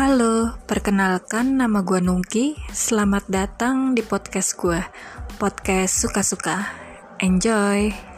Halo, perkenalkan nama gue Nungki. Selamat datang di podcast gue, podcast suka-suka. Enjoy!